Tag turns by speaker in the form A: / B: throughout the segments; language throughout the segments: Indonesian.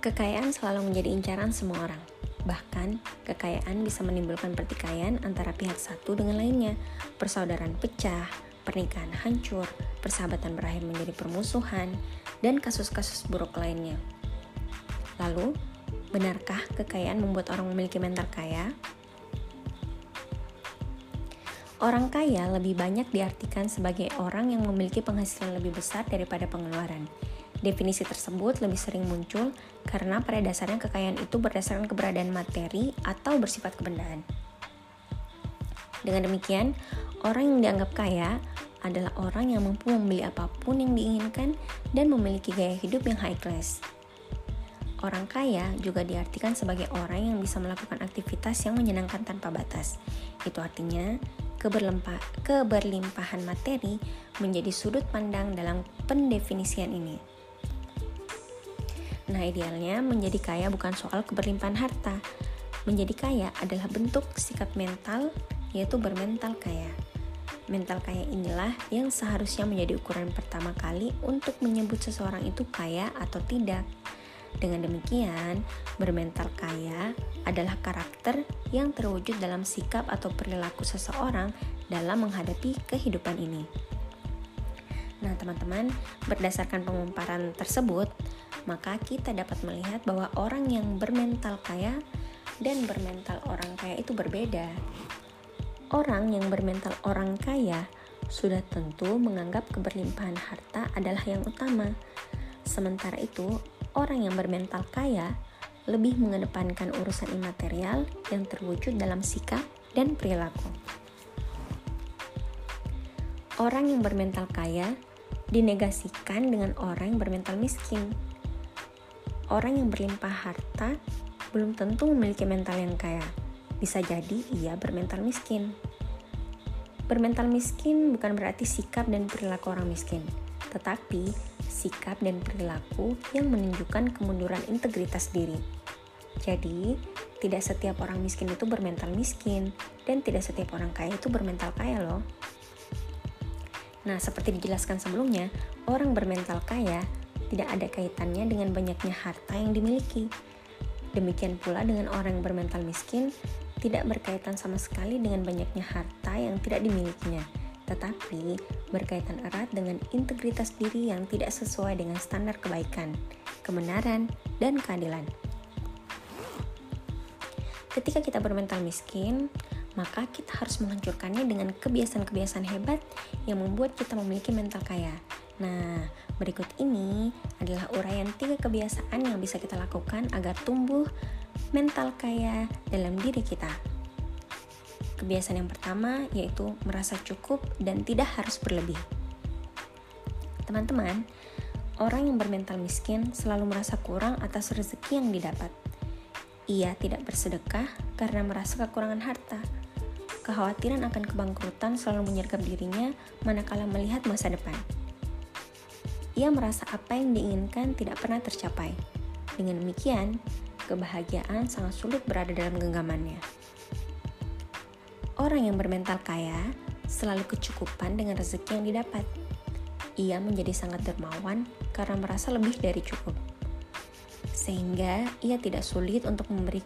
A: Kekayaan selalu menjadi incaran semua orang. Bahkan, kekayaan bisa menimbulkan pertikaian antara pihak satu dengan lainnya, persaudaraan pecah, pernikahan hancur, persahabatan berakhir menjadi permusuhan, dan kasus-kasus buruk lainnya. Lalu, benarkah kekayaan membuat orang memiliki mental kaya? Orang kaya lebih banyak diartikan sebagai orang yang memiliki penghasilan lebih besar daripada pengeluaran Definisi tersebut lebih sering muncul karena pada dasarnya kekayaan itu berdasarkan keberadaan materi atau bersifat kebendaan. Dengan demikian, orang yang dianggap kaya adalah orang yang mampu membeli apa pun yang diinginkan dan memiliki gaya hidup yang high class. Orang kaya juga diartikan sebagai orang yang bisa melakukan aktivitas yang menyenangkan tanpa batas. Itu artinya keberlimpahan materi menjadi sudut pandang dalam pendefinisian ini. Nah, idealnya menjadi kaya bukan soal keberlimpahan harta. Menjadi kaya adalah bentuk sikap mental, yaitu bermental kaya. Mental kaya inilah yang seharusnya menjadi ukuran pertama kali untuk menyebut seseorang itu kaya atau tidak. Dengan demikian, bermental kaya adalah karakter yang terwujud dalam sikap atau perilaku seseorang dalam menghadapi kehidupan ini. Nah, teman-teman, berdasarkan pemaparan tersebut, maka kita dapat melihat bahwa orang yang bermental kaya dan bermental orang kaya itu berbeda. Orang yang bermental orang kaya sudah tentu menganggap keberlimpahan harta adalah yang utama. Sementara itu, orang yang bermental kaya lebih mengedepankan urusan imaterial yang terwujud dalam sikap dan perilaku. Orang yang bermental kaya dinegasikan dengan orang yang bermental miskin orang yang berlimpah harta belum tentu memiliki mental yang kaya. Bisa jadi ia bermental miskin. Bermental miskin bukan berarti sikap dan perilaku orang miskin, tetapi sikap dan perilaku yang menunjukkan kemunduran integritas diri. Jadi, tidak setiap orang miskin itu bermental miskin, dan tidak setiap orang kaya itu bermental kaya loh. Nah, seperti dijelaskan sebelumnya, orang bermental kaya tidak ada kaitannya dengan banyaknya harta yang dimiliki. Demikian pula dengan orang yang bermental miskin, tidak berkaitan sama sekali dengan banyaknya harta yang tidak dimilikinya, tetapi berkaitan erat dengan integritas diri yang tidak sesuai dengan standar kebaikan, kebenaran, dan keadilan. Ketika kita bermental miskin, maka kita harus menghancurkannya dengan kebiasaan-kebiasaan hebat yang membuat kita memiliki mental kaya. Nah, berikut ini adalah uraian tiga kebiasaan yang bisa kita lakukan agar tumbuh mental kaya dalam diri kita. Kebiasaan yang pertama yaitu merasa cukup dan tidak harus berlebih. Teman-teman, orang yang bermental miskin selalu merasa kurang atas rezeki yang didapat. Ia tidak bersedekah karena merasa kekurangan harta. Kekhawatiran akan kebangkrutan selalu menyergap dirinya manakala melihat masa depan ia merasa apa yang diinginkan tidak pernah tercapai. Dengan demikian, kebahagiaan sangat sulit berada dalam genggamannya. Orang yang bermental kaya selalu kecukupan dengan rezeki yang didapat. Ia menjadi sangat dermawan karena merasa lebih dari cukup. Sehingga ia tidak sulit untuk memberi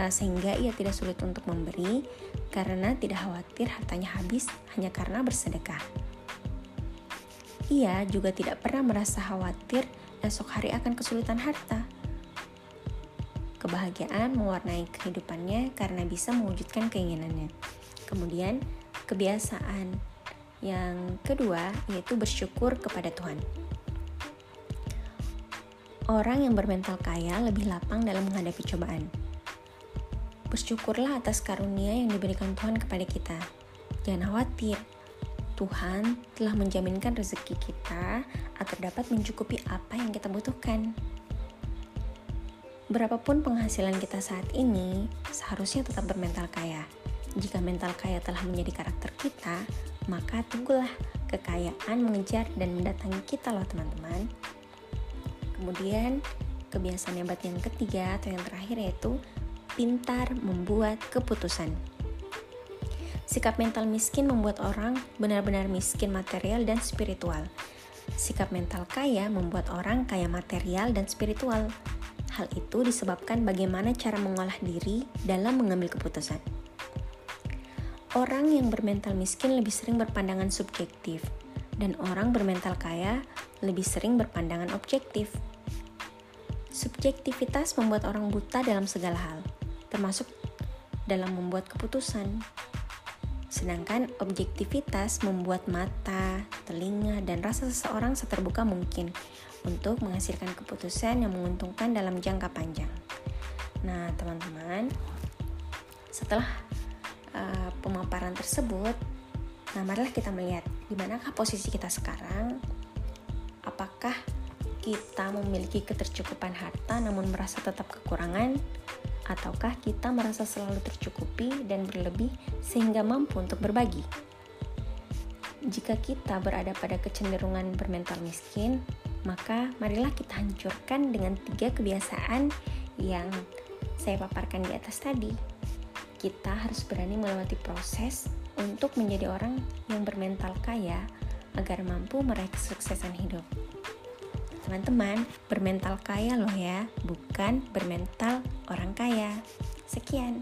A: uh, sehingga ia tidak sulit untuk memberi karena tidak khawatir hartanya habis hanya karena bersedekah. Ia juga tidak pernah merasa khawatir esok hari akan kesulitan harta. Kebahagiaan mewarnai kehidupannya karena bisa mewujudkan keinginannya. Kemudian, kebiasaan yang kedua yaitu bersyukur kepada Tuhan. Orang yang bermental kaya lebih lapang dalam menghadapi cobaan. Bersyukurlah atas karunia yang diberikan Tuhan kepada kita. Jangan khawatir, Tuhan telah menjaminkan rezeki kita agar dapat mencukupi apa yang kita butuhkan. Berapapun penghasilan kita saat ini, seharusnya tetap bermental kaya. Jika mental kaya telah menjadi karakter kita, maka tunggulah kekayaan mengejar dan mendatangi kita loh teman-teman. Kemudian, kebiasaan hebat yang ketiga atau yang terakhir yaitu pintar membuat keputusan. Sikap mental miskin membuat orang benar-benar miskin material dan spiritual. Sikap mental kaya membuat orang kaya material dan spiritual. Hal itu disebabkan bagaimana cara mengolah diri dalam mengambil keputusan. Orang yang bermental miskin lebih sering berpandangan subjektif, dan orang bermental kaya lebih sering berpandangan objektif. Subjektivitas membuat orang buta dalam segala hal, termasuk dalam membuat keputusan. Sedangkan objektivitas membuat mata, telinga, dan rasa seseorang seterbuka mungkin untuk menghasilkan keputusan yang menguntungkan dalam jangka panjang. Nah, teman-teman, setelah uh, pemaparan tersebut, nah marilah kita melihat di manakah posisi kita sekarang. Apakah kita memiliki ketercukupan harta namun merasa tetap kekurangan ataukah kita merasa selalu tercukupi dan berlebih sehingga mampu untuk berbagi? Jika kita berada pada kecenderungan bermental miskin, maka marilah kita hancurkan dengan tiga kebiasaan yang saya paparkan di atas tadi. Kita harus berani melewati proses untuk menjadi orang yang bermental kaya agar mampu meraih kesuksesan hidup. Teman-teman, bermental kaya loh ya, bukan bermental orang kaya. Sekian.